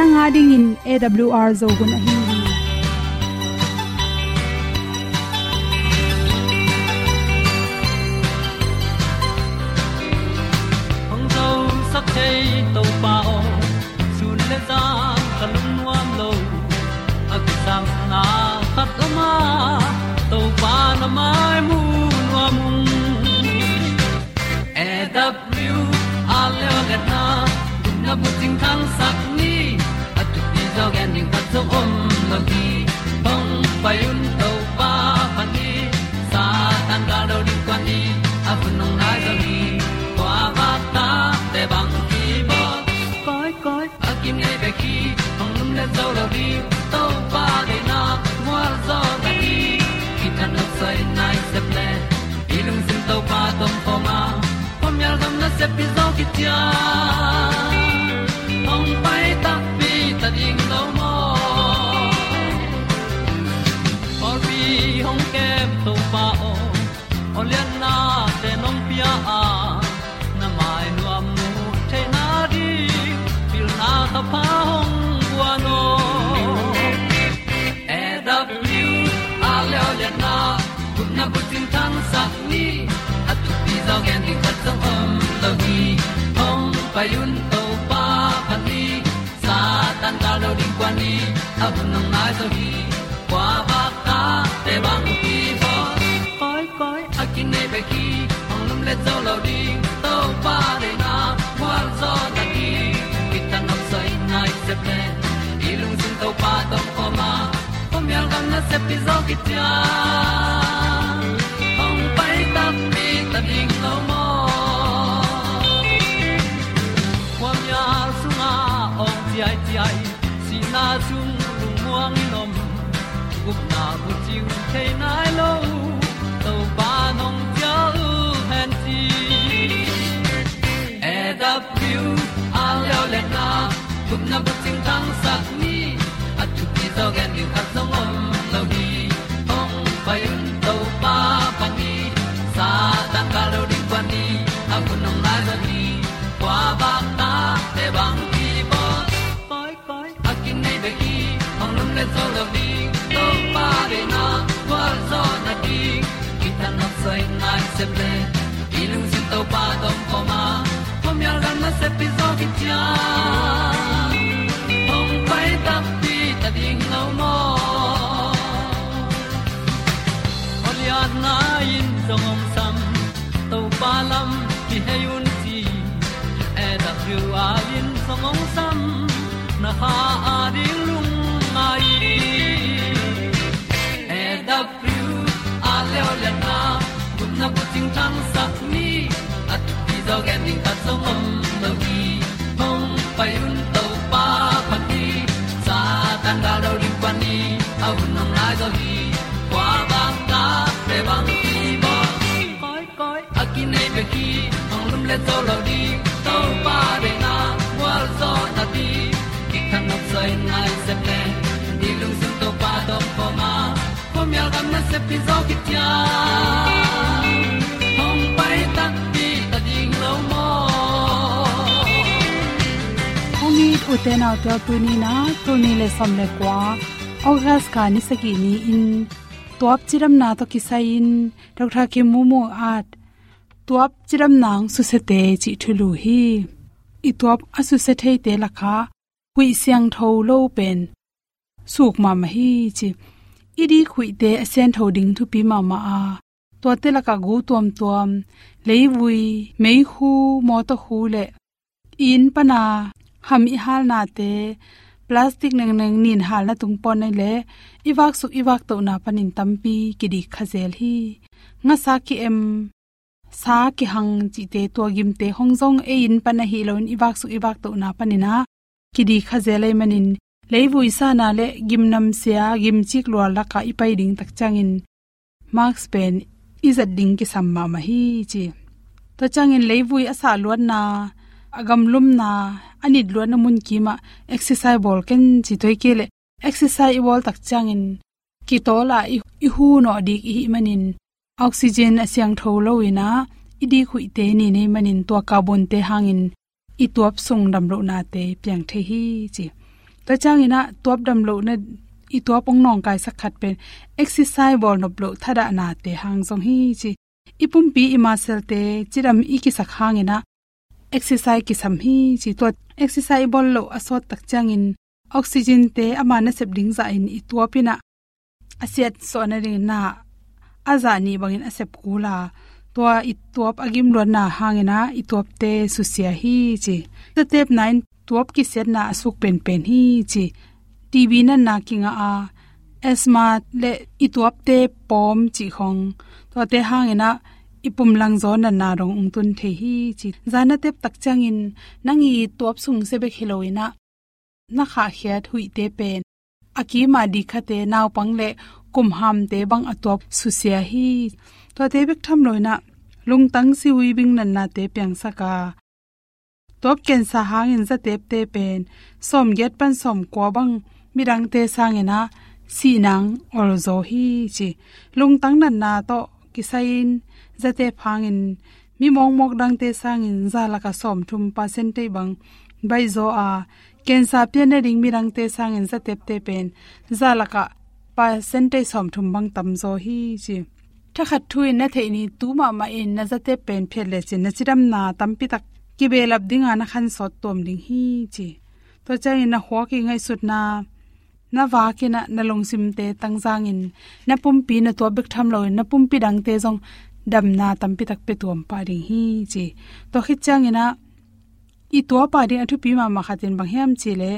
na nga ding in awr zo gun a hi hong zo sak chei to pa o sun le za ka lun nuam lo a ki sam na khat o ma to pa na mai mu nuam e w a le na le na na bu ting kan sak ding khat zo om lo gi hong pai un to pa pa ni sa tan ga do di kwan ni a bu nong lai zo ni kwa ba ta te bang ki bo koi koi a kim nei be ki hong lum le zo lo di to pa de na mo zo ta ni ki tan no sai nai se ple ilung sin to pa tom pa ma. Pom yal gam na se pi zo ki olian à. na te nong pia a na mai nu am nu te na di pil na ta pa hong bua no e w, a le olian na kun na bu tin tan sa ni. At tu pi zo gen di khat zo om lo gi hong pa yun to pa pa ni. Sa tan da lo ding kwan ni, a bu nang mai so gi lo ding to pa de na kwa zo ta ki ki ta sai nai se ple i lung to pa tom ko pom yal gam na se pi zo ki tia ong pai ta mi ta ding lo mo ong ti ai ti ai si na chung lung muang ni nom gup na bu chiu the nai gup na bu ting tang sat ni at tu ti zo gen ni khat song om lo ni ong pai un to pa pa ni sa tan ka lo ding pa ni a bu nong lai zo ni kwa ba ta te bang ki bo. Koi koi a kin nei be ki. Ong lum le zo lo ni to pa de na kwa zo na ki. Ki ta na sai nai se ple ting tang sat ni at ti zo gen ding ta song om no gi hong pai un to pa pa ti sa tan ga do ri pa ni au nong lai do gi kwa ba ta pe bang ti ba koi koi a ki nei pe ki ong lum le zo lo di to pa de na wa zo na ti ki kan nok sai nai se ple ni lung sun to pa do po ma. Po mi gam na se pi zo ki ong ni thu te na to tu ni na tu ni le som le kwa august ka ni sagi ni in tuap chiram na to kisai in dr ki mumu at tuap chiram nang su se te chi thulu hi i tuap asu se thei te lakha hui siang tho lo pen suk ma ma hi chi idi khui te asen tho ding thu pi ma ma a to te la ka gu tuam tuam leivui mei hu mo to hu le in pana ham i hal na te. Plastic nang nang nin hal na tung pon nei le. Iwak su iwak to na panin tampi kidi khazel hi nga sa ki em. Sa ki hang chi te to gim te hong jong e in pana hi lon iwak su iwak to na panina kidi khazel ai manin. Leivui sa na le gimnam sia gim chik lwa la ka ipai ding tak changin marks pen izat ding ki samma ma hi chi. To changin leivui asa luan na agam lum na ani lo na mun ki ma exercise ball ken chi toy ke le. Exercise ball tak changin ki to la i hu no dik hi manin. Oxygen asyang tho lo ina i di khu te ni nei manin to carbon te hangin i tuap sung dam lo na te piang the hi chi. Ta chang ina tuap dam lo na, i tuap ong nong kai sak khat pen exercise bol no blo thada na te hang song hi chi. Ipum pi ima sel te chiram i ki sak hang exercise ki sam hi chi to exercise bol lo asot tak changin. Oxygen te ama na sep ding za in i pina. Asiat so na ri na. Azani bangin asep kula. To i tuap agim lo na hangena i tuap te susia hi chi. Step 9 tuap ki set na asuk pen pen hi chi. Tv na na kinga a. Asma le i tuap te pom chi khong to te hangena ipum lang zo na na rong ung tun the hi chi zana tep tak changin nangi top sung se be khiloina na kha khiat hui te pen aki ma di khate naw pang le kum ham te bang atop susia hi to te bek tham loina lung tang si wi bing nan na te pyang saka top ken sa hang in za tep te pen som get pan som ko bang mirang te sang ena si nang ol zo hi chi. Lung tang nan na to kisain za te phang in mi mong mok dang te sang in za la ka som thum percent te bang bai zo a ken sa pian na ring mirang te sang in za tep te pen za la ka percentage som thum bang tam zo hi chi tha khat thui na thei ni tu ma ma in na zate pen phe le chin na chiram na tam pi tak ki be lap ding ana khan sot tom ding hi chi to cha in na ho ki ngai sut na na wa ki na na long sim te tang jang in na pum pi na to bek tham lo na pum pi dang te jong dam na tam pi tak pe tuam pa ding hi chi to khit chang ina i to pa ding athu pi ma ma khatin bang hiam chi le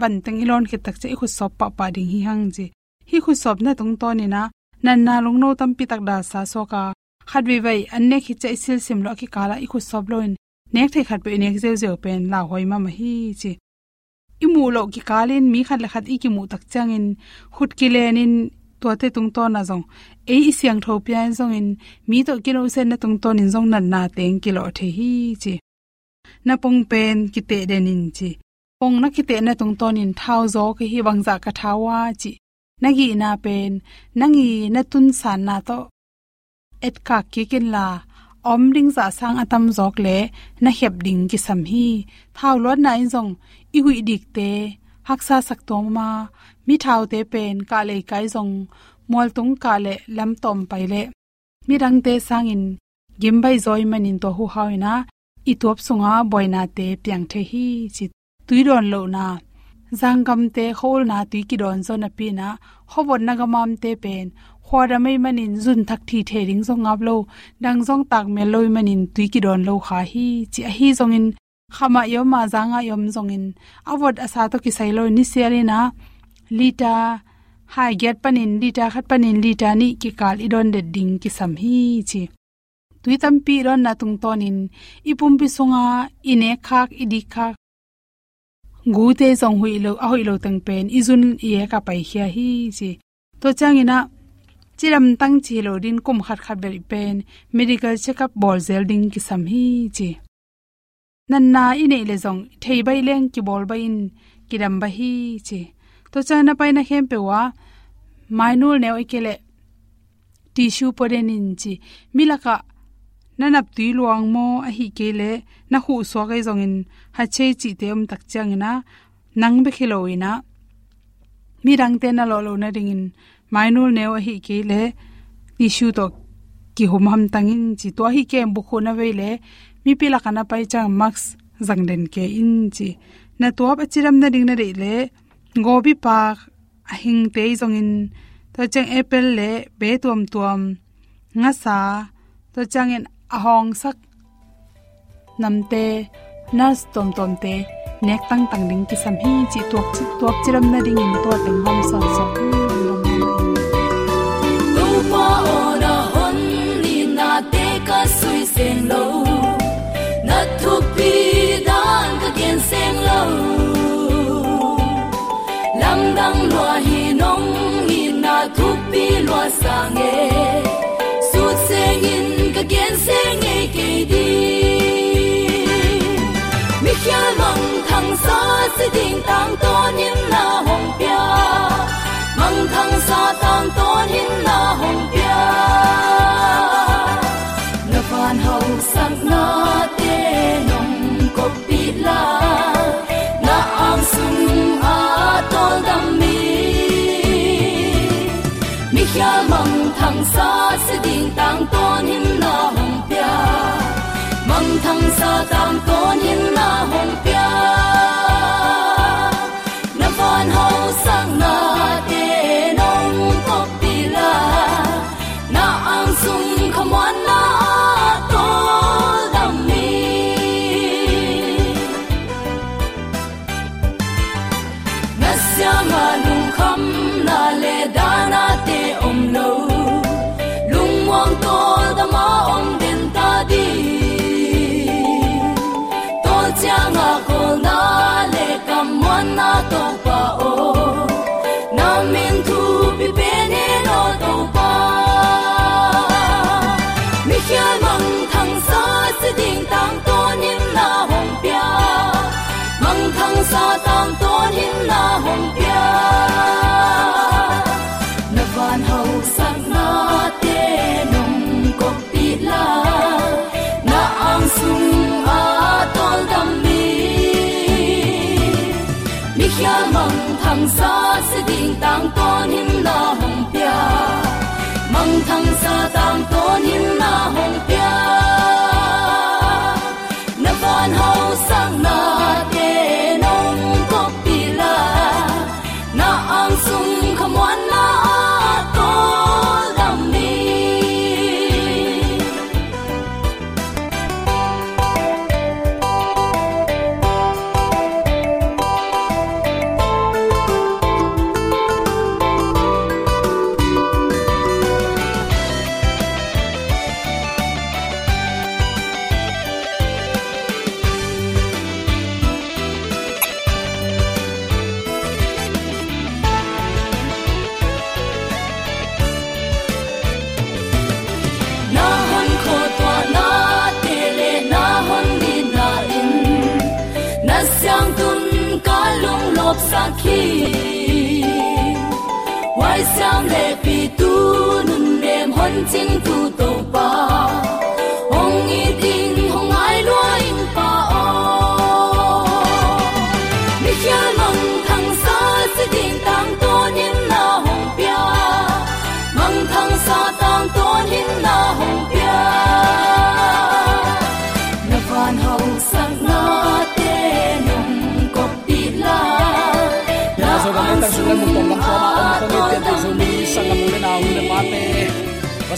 van teng ilon khit tak che khu sop pa pa ding hi hang chi hi khu sop na tung to ni na nan na long no tam pi tak da sa so ka khat vi vai an ne khi che sil sim lo ki kala i khu sop loin nek the khat pe nek zeu zeu pen la hoi ma ma hi chi i mu lo ki kalin mi khat la khat i ki mu tak changin hut ki lenin tua te tung to na zong. E i siang tho pya zong in, mi to kilo sen na tung to nin zong nan na teng kilo the hi chi. Na pong pen ki te denin chi. Pong na ki te na tung to nin thao zo ki hi wang za ka thawa chi. Nagi na pen, na nangi na tun san na to. Et ka ki kin la, om ring za sang atam jok le, na hep ding ki sam hi. Thao lot na in zong, i hui dik te haksa sak to ma mi thau te pen ka le kai jong mol tung ka le lam tom pai le mi rang te sang in gim bai zoi manin to hu hawina i top sunga boina te piang the hi chi tuiron lo na zangam te khol na tui ki don zo na pi na hobon na gamam te pen khwara mai manin zun thak thi the ring zo ngap lo dang zong tak me loi manin tui ki don lo kha hi chi a hi zong in khama yom ma zanga yom zongin awot asa to ki sailo ni seri na lita hai get panin, lita khat panin, lita ni ki kal idon de ding ki sam hi chi. Tui tam pi ron na tung tonin ipum pi sunga ine khak, idi khak. Gu te zong hui lo, a hui lo tang pen. Izun ye ka pai hia hi chi. To changina chiram tang chi lo din kum khat khat bel pen. Medical checkup bol zel ding ki sam hi chi nanna ine le zong, thei bai leng ki bol bai in kidam ba hi che. To chana pai na hem pe wa, mainul ne oi kele tissue poden in chi. Milaka nanap tui luang mo a hi kele na hu so ga zong in ha che chi te um tak chang na nang be khilo ina. Mi rang te na lo lo na ring in mainul ne oi hi kele tissue to ki hum ham tangin chi. To hi kem bu khu na ve le mi pila kana pai chang max zang den ke in chi na to ba chiram na ding na re le gobi pa a hing te zong in. To chang apple le, be tuam tuam. Nga sa, to chang in ahong hong sak namte nas tom tom te, nek tang tang ding ki sam hi chi tuak chi tuak chiram na ding in to teng hom son so tu pa ona hon pi lo sa nge su sen in ka gen sen nge ke mi khia sa si ding tang to nhìn na hồng pia mang thằng sa tang to nhìn na hồng pia na van hau sang na ding tang to nim na hong pia mong thang sa tang to nim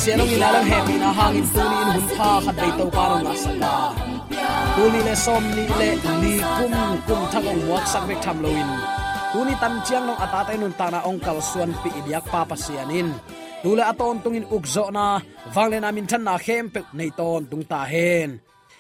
pasianong inalang happy na hangin tuni in hun pha khat dei tau pa na sa ka tuni le som ni le ni kum kum thang ong wak sak bek tham loin. Tuni tam chiang nong ata te nun ta na ong kal suan pi ibyak pa pasianin tule aton tungin ukzo na wangle na min than na khem pe nei ton tung ta hen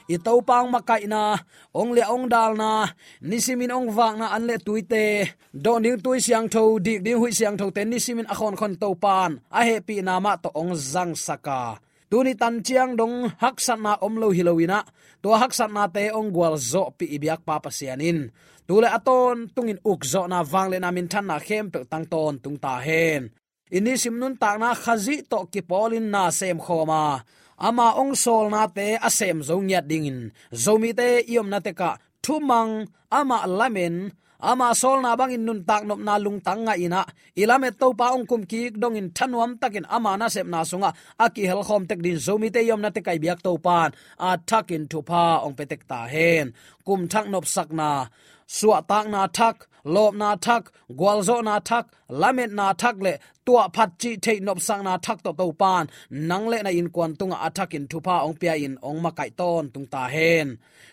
i to pang makai na, ong le ong dal na, nisimin ong wak na an le tuite do ning tui siang tho dik ding hui siang tho ten nisimin akhon khon to pan. A happy na ma to ong zang saka. Tuni tan chiang dong hak sat na om lo hilowina to hak na te ong gwal zo pi ibyak pa pasianin tule aton tungin uk zo na wangle na min than na khem pe tang ton tung ta hen ini simnun ta na khazi to ki polin na sem khoma ama ong sol na te asem zong yat dingin. Zomi te iom na te ka thumang ama lamen ama sol na bangin nun tak nop na lung tanga ina. Ilame to pa ong kum ki dong in thanuam takin ama na sep na sunga. Aki hel khom tek din zomi te yom na te kai biak to pan. A takin tu pa ong petek ta hen. Kum thak nop sak na suwa tak na thak lop na thak gwalzo na thak lamet na thak le tua phat chi the nop sang na thak to to pan nang le na in kwan tunga athak in thupa ong pia in ong ma kai ton tung ta hen.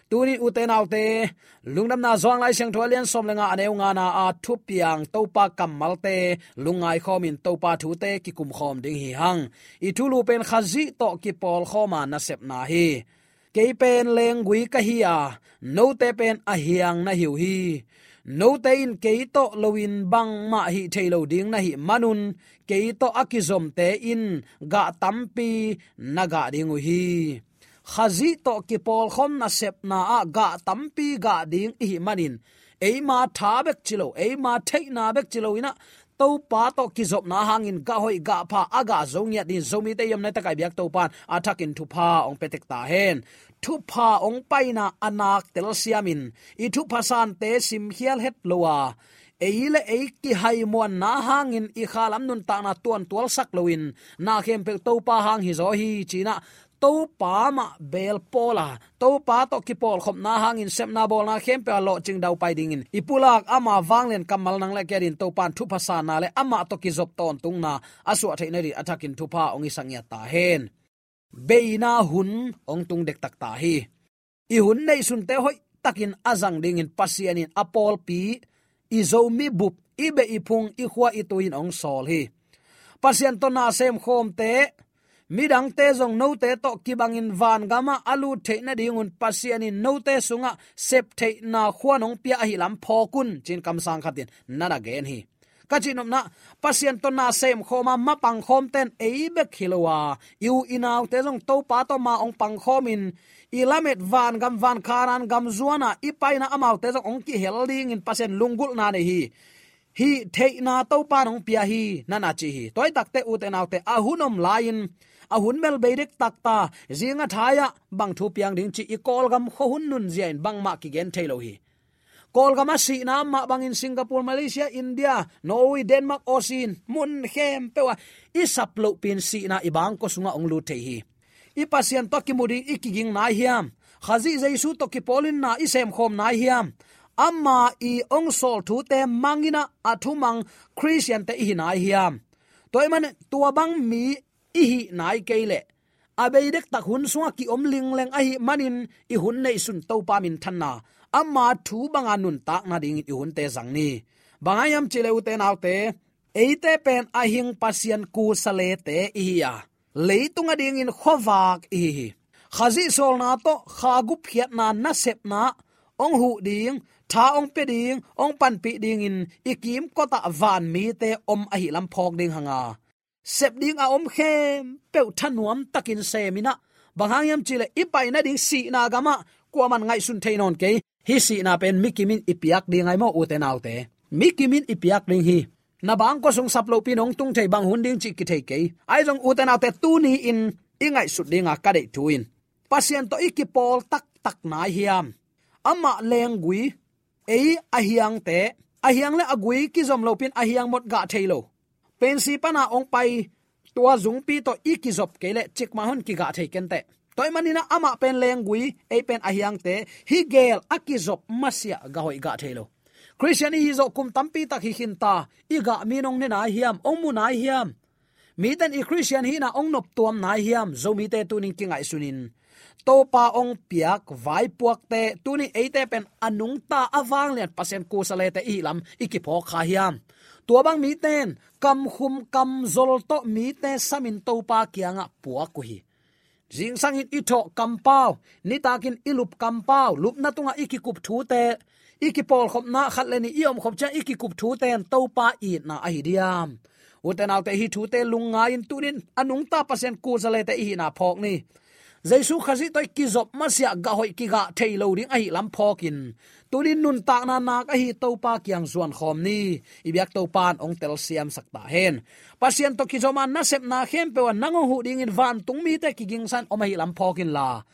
Tuni uten autte lungnam na zong lai siang thua som lenga aneu nga na a thu piang topa kamal te lungai khom in topa thu te ki kum khom ding hi hang. I thu lu pen khazi to ki pol khoma na sep na hi ke pen leng gui ka hi a, no te pen a hiang na hiu hi. No te in ke to lowin bang ma hi thailo ding na hi manun ke to akizom te in, ga tampi naga ding hi. Khazi to ki pol khom na sep na a, ga tampi ga ding hi manin. Eima tha bek chilo eima thei na bek chilo ina to pa to ki zop na hangin ga hoi ga pha aga zong ya din zomi te yam na ta kai biak to pan athakin thu pha ong petek ta hen. Thu pha ong paina anak tel siamin, i thu phasan te sim hial het lowa. Eile eiki hai mo na hangin i khalam nun ta na tuan tual sak loin na khem pe to pa hang hi zo hi china to pa ma bel pola. To pa to ki pol khop na hangin sem na bol na khem pe lo ching dau pai ding in ipulak ama wanglen kamal nang le kerin to pan thu phasa na le ama to ki zop ton tung na. Asu a theinari athakin thu pa ongi sangya ta hen. Beina hun ong tung dek tak ta hi. I hun nei sun te hoi takin azang ding in pasianin apol pi. I zo mi bup, i be i phung, i khwa i tuin ong sol hi. Pasian to na sem khom te midang te zong no te to kibangin van gama alu the na dingun pasiani no te sunga sep the na khuanong pia hi lam phokun chin kam sang khatin nana gen hi. Kachinom na pasien to na sem khoma ma pang khom ten e be khilowa in inaw te jong to pa to ma ong pang khomin ilamet van gam van karan gam zuana ipaina amaw te jong ong ki helding in pasen lungul na ne hi. Hi theina to pa nong pia hi nana chi hi. Toy takte u te naw te ahunom lain a hun mel beidek takta zinga thaya bang thu piang ding chi i kol gam kho hun nun zian bang ma ki gen thailo hi. Kol gama si na ma bang in singapore, malaysia, india, norway, denmark osin mun hem pewa. I saplo pin si na ibang ko sunga ong lu the hi. I pasien to ki mudi i kiging na hiam. Khazi jaisu to ki polin na i sem khom na hiam. Amma i ong sol thu te mangina athumang christian te hi na hiam. Toy man, tua bang mi i hi nai keile abei à dek tak hun suwa ki om ling leng a hi manin i hun nei sun to pa min thanna amma thu banga nun tak na ding i hun te zang ni. Bangayam chile u te nau te eite pen a hing pasian ku sale te i ya a ding à. in khowak i hi khazi sol na to khagu phiat na na sep na ong hu ding tha ong pe ding ong pan pi ding in ikim ko ta van mi te om a hi lam phok ding hanga à sep ding a om khem pe thanuam takin semina banghayam chile ipai na ding si na gama. Kwa man ngai sun thainon ke. Hi si na pen mikimin ipiak ding ai mo u autte mikimin ipiak ding hi. Na bang ko sung saplo pinong tung thei bang hun ding chi ki thei ke. Ai jong u autte tu ni in. Ingai sut a ka dei tuin pasien to ikipol tak tak nai hiam. Ama lengui ei ahiang te. Ahiang le agui ki zom lo pin ahiang mot ga thailo pensi pana ong à, pai tua zung pi to ikizop kele chik ma hon ki ga thei kente toy manina ama pen lengui e pen à ahyang te hi gel à akizop masia ga hoi ga thelo christian hi zo kum tampi tak hi hin ta i ga minong ne na hiam ong mu na hiam. Mi ten i christian hi na ong nop tuam na hiam zo mi te tuning kingai sunin to pa ong piak vai puak te tuni eite pen anung ta awang lian pasen ku sale te i lam ikipo kha hiam. Tua bang mi ten kam khum kam zol to mi te samin to pa kianga puak ku hi jing sang in ito kampao ni takin ilup kampao lup na tunga ikikup thu te ikipol khop na khat le ni iom khop cha ikikup thu ten to pa i na ai diam uten autte hi thu te lunga in tunin anung ta pasen ku zale te hi na phok ni jaisu khazi toy ki zop masya ga hoi ki ga thailo ding a hi lam phokin tunin nun ta na na ka hi to pa kyang zuan khom ni. Ibyak to pan ong tel siam sakta hen. Pasien to ki zoma na sep na khem pe wan nang hu ding in van tung mi te ki ging san om hi lam phokin la.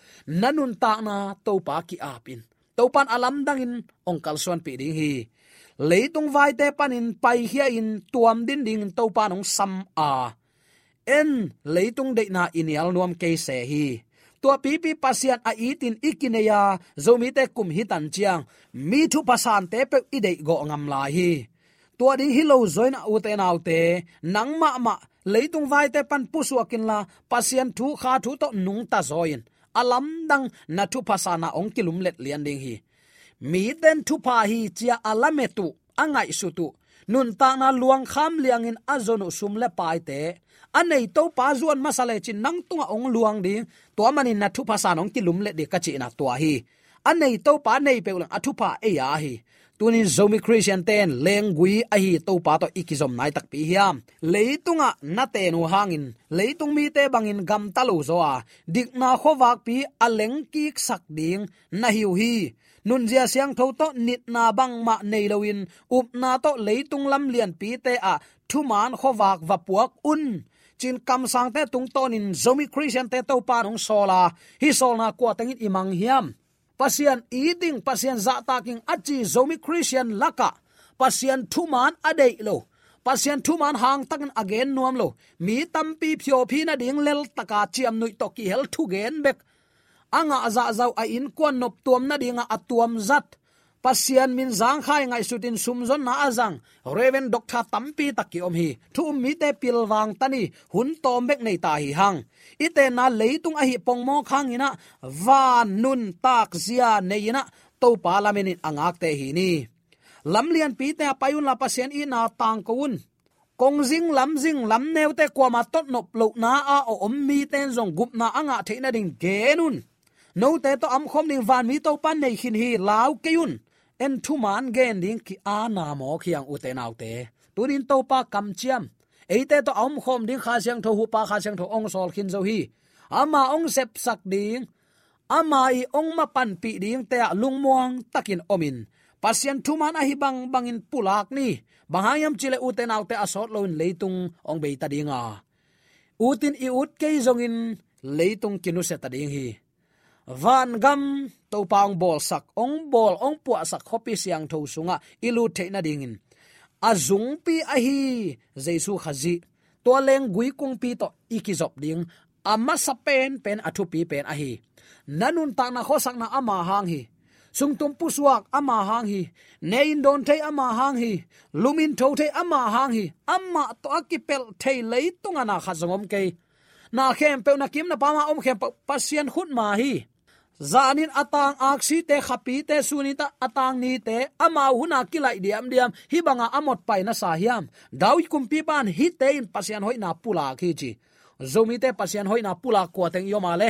Nanun ta na to pa ki apin to pan alam dang in ong kal suan pi ding hi. Leitung vai te panin pai hia in tuam din ding to pan ong sam a. En leitung de na inial nuam ke se hi tua pipi pasian a itin ikineya zomi te kum hitan chiang. Mi thu pasan te pe idei go ngam lai hi. Tua ding hi lo zoina u te nau te, nang ma ma, leitung vai te pan pusu akin la, pasian thu kha thu to nung ta zoin. Alam dang na thu pasana ong kilum let lian ding hi. Mi den thu pa hi chia alametu angai su tu. Nun ta na luang kham liang in azonu sum le pai te. Anei to pa zuan masale chin nang tunga ong luang ding to manin na thu pasan ong kilum le de ka chi na to hi. Anei to pa nei pe ulang athupa e ya hi. Tunin zomi christian ten lengui a hi to pa to ikizom nai tak pi hiam leitunga na te nu hangin. Leitung mi te bangin gam talu zo a dik na khowak pi aleng ki sak ding na hiu hi. Nun zia siang tho to nit na bang ma nei loin up na to leitung lam lian pi te a thu man khowak va puak un chin kam sang te tung ton in zomi christian te to pa rong sola hi sol na kwa tengin imang hiam. Pasian eating pasian za taking achi zomi christian laka pasian thuman adei lo. Pasian thuman hang takin again nuam lo. Mi tampi phyo phi na ding lel taka chiam nui to ki hel thu gen bek. Anga aza zau a in kwan nop tuam na dinga atuam zat pasian min zang khai ngai sutin sumzon na azang. Reven doctor tampi takki om hi. Thu mi te pilwang tani, hun tom bek nei ta hi hang. Ite na leitung a hi pongmo khang ina van nun tak zia neina to parlament angak te hi ni. Lamlian pi te payun la pasian i na tang kun kong jing lam jing lam neu te kwa ma tot nop lo na a o om mi ten zong gup na anga theina ding genun no te to am khom ding van mi to pan nei khin hi lau keun en thu man gen ding ki a na mo khiang u te nau te tunin to pa kam chiam. Eite to om khom ding kha siang tho hu pa kha siang tho ong sol khin zo hi. Ama ong sep sak ding. Ama i ong ma pan pi ding te lung muang takin omin. Pasien thuman a hi bang bangin pulak ni. Bahayam chile uten autte asot loin leitung ong beita dinga utin i ut ke zongin leitung kinu se ta ding hi van gam to pang bol sak ong bol ong pu sak khopi siang tho sunga ilu the na dingin azung pi ahi jesu khazi to leng gui kung pi to ikizop ding ama sapen pen athu pi, pen ahi nanun ta na khosak na ama hang hi. Sung tum pu suak ama hang hi. Nein don thei ama hang hi. Lumin tho thei ama hang hi. Amma to akipel thei lei tunga na khazongom ke na khem pe na kim na pa ma om khem pasien khut ma hi zanin atang aksi te khapi te sunita atang ni te ama huna kilai diam diam. Hi banga amot pai na sa hiam. Dawi kumpi ban hi te in pasian hoi na pula khi chi. Zomi te pasian hoi na pula ko teng yo male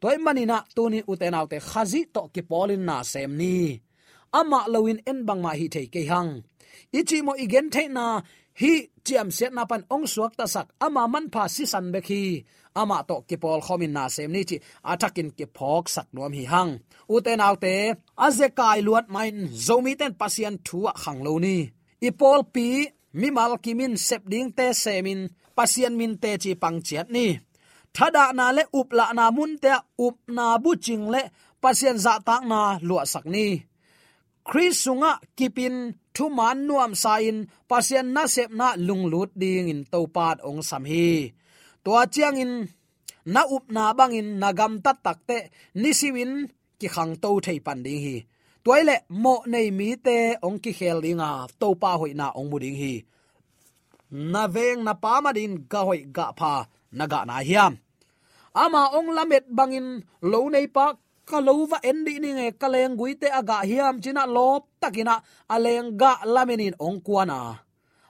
toy manina tuni uten autte khazi to ki polin na sem ni. Ama lawin en bang ma hi te ke hang. Ichi mo igen the na hi chiam set na pan ong suak ta sak. Ama man pha si san be khi ama to kipol khomin na sem ni chi, atakin ki phok sak nuam hi hang. Uten autte te aze kai luat main zomi ten pasien thua khang lo ni. Ipol pi, mi mal kimin sep ding te semin, pasien min te chi pang chiat ni. Thada na le up la na mun te up na bu ching le, pasien za tak na lua sak ni. Chris sunga kipin thu man nuam sain, pasien na sep na lung lut ding in topat ong sam hi to chiang in, na up na bang in, na gam ta tak te nisiwin ki khang to thei pan ding hi. Toile mo nei mi te, ong ki khel dinga to pa hoi na ong mu ding hi. Na veng na pa ma din, ga hoi ga pha, na ga na hiam. Ama ong lamet bangin lo nei pa, ka lo va en di ni nge, ka leng gui te aga hiam china lop takina aleng ga lamenin ong kuana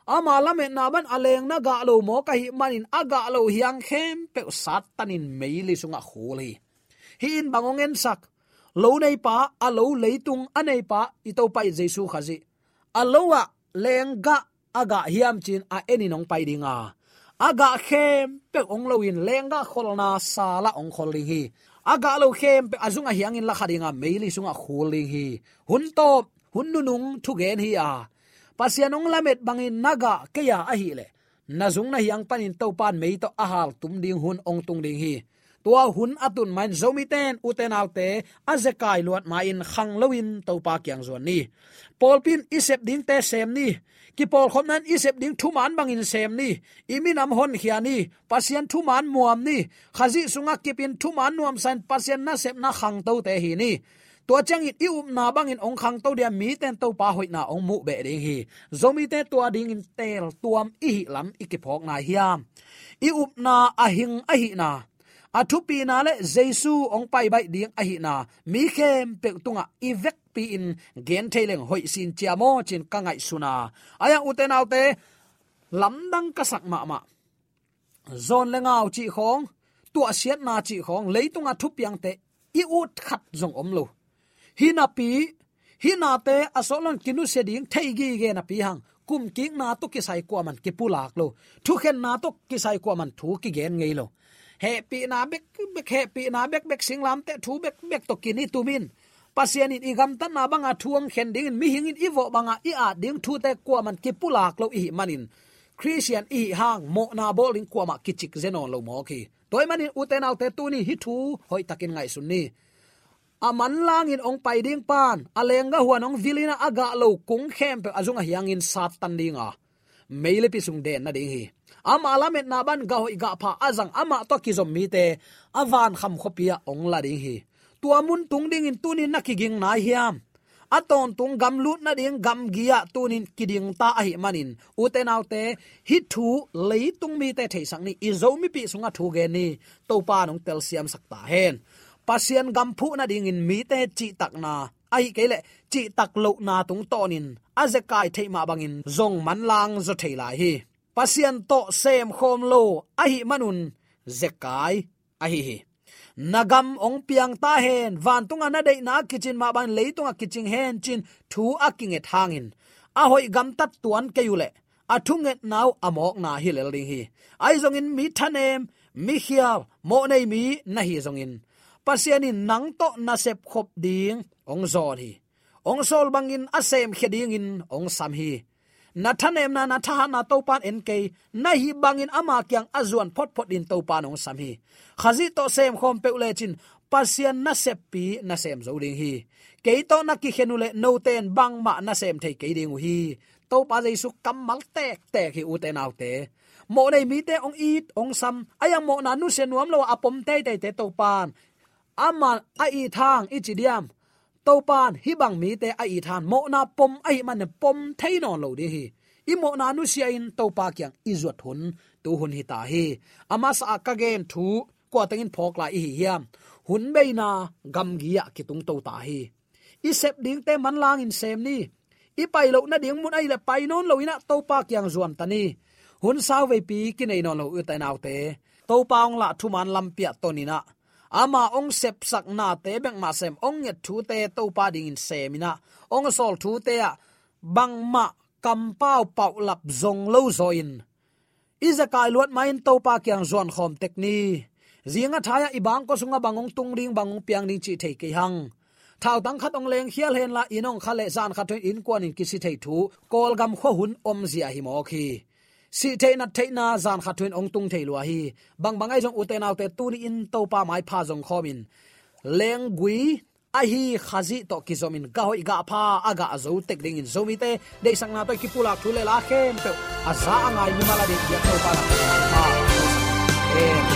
ama lame na ban aleng na ga lo mo ka hi manin aga lo hiang khem, pe sat tanin meili sunga khuli. Hi in bangongen sak, lo nei pa, a lo leitung anei pa, ito pai jesu khazi. A lo leng ga aga hiam chin a eni nong pai dinga. Aga khem, pe ong lo in lenga kholna sala ong kholi hi. Aga lo khem, pe azunga hiang in la khadinga meili sunga khuli hi. Hun to hun nunung thu gen hi a pasianong lamet bangin naga keya ahile, nazung na hiang panin to pan mei to ahal tum ding hun ong tung ding hi. Tua hun atun main zomi ten uten autte azekai luat main khang loin to kyang zon ni. Polpin isep ding te sem ni. Ki pol khom nan isep ding thu man bangin sem ni. Imi nam hon khia ni pasien thu man muam ni. Khazi sunga kipin thu man nuam san pasien na sep na khang to te hi ni to chang it i up na bangin ong khang to dia mi ten to pa hoi na ong mu be ding hi. Zomi te to ding in tel tuam i lam ikiphok na hiam i up na ahing ahi na. Athu pi na le jesu ong pai bai ding a hi na. Mi khem pe tunga i vek pi in gen thaileng hoi sin chia mo chin ka ngai suna aya uten autte lamdang ka sak ma ma. Zon le ngau chi khong, tua siat na chi khong leitunga thu piang te i ut khat zong om lo hina pi hina te asolon kinu se ding thei gi ge na pi hang. Kum ki na to ki sai kwa man ki pulak lo. Thu khen na to ki sai kwa man thu ki gen ngei lo. He pi na bek bek, he pi na bek bek singlam te thu bek bek to kini tumin pasian in igam tan na banga thuang khen ding mi hing in iwo banga i a ding thu te kwa man ki pulak lo i manin christian i hang mo na bowling kwa ma kichik zenon lo mo ki. Toy manin uten au te tu ni hi thu, hoi takin ngai sun ni aman lang in ong pai ding pan alenga huan ong vilina aga lo kung khem pe azunga hiang in sat tan dinga. Meile pi sung den na ding hi ama alamet na ban ga hoi ga pha azang ama to ki zom mi te. Avan kham khopia ong la ding hi tua mun tung ding in tunin na kiging na hiam. Aton tung gam lut na ding gam gia tunin kiding ta ahi hi manin uten autte hi thu tung mi te thei sang ni, izo mi pi sunga thu ge ni. To pa nong tel siam sakta hen pasian gam phu na ding in mi te chi tak na. Ai ke le, chi tak lo na tung tonin azekai thei ma bangin zong man lang zo thei lai hi. Pasian to sem khom lo, a hi manun. Zekai a hi hi. Nagam ong piang ta hen, van tunga na dei na kitchen ma ban leitunga kitchen hen chin thu aking et hangin a hoi gam tat tuan ke yule a thunget naw amok na hi lel ding hi. Ai zong in mi thanem mi khia mo nei mi na hi zong in pasiani nang to na sep khop ding, ong zon hi. Ong sol bangin asem kheding in, ong sam hi. Na thanem na na tha na to pan en na hi bangin ama kyang azuan phot phot din to pan ong sam hi. Khazi to sem khom pe ule chin, pasian na sep pi, na sem zo ding hi. Ke to na ki khenule no ten bang ma na sem thei ke ding hi. To pa jaisu kamal tek tek hi u te nau te. Mo nei mi te ong it, ong sam, ayang mo na nu se nuam lo apom te te te to pan ama a i thang i chi diam to pan hi bang mi te a i than mo na pom, ai man pom thei no lo di hi i mo na nu sia in to pa kyang i zuat hun tu hun hi ta hi ama sa ka gen thu ko tengin phok la hi hiam. Hun be na, gam gia ki tung to ta hi i sep ding te man lang in sem ni. I pai lo na ding mun ai le pai non lo ina to pa kyang zuam tani hun saw ve pi ki nei no lo u ta nau te to pa ong la thu man lam pia to ni na ama ong sep sak na te bang ma sem ong nge thu te to pa ding in semina ong sol thu te a bang ma kam pau pau lap zong lo zo in. Izakai luat main to pa kyang zon khom tek ni. Zinga thaya ibang ko sunga bangong tung ring bangong piang ning chi thei ke hang. Thao tang khat ong leng hial hen la inong khale zan khat in kwan in kisi thei thu. Kol gam kho hun om zia hi mo khi si the na the na zan kha thun ong tung the hi. Bang bangai jong uten autte tu ni in to pa mai pha jong khomin leng gui, a hi khazi to ki zomin ga hoi ga pha aga azu tek ding in zomi te. De sang na to ki pula thule la khem pe. A za angai ni mala de ya to pa la ha amen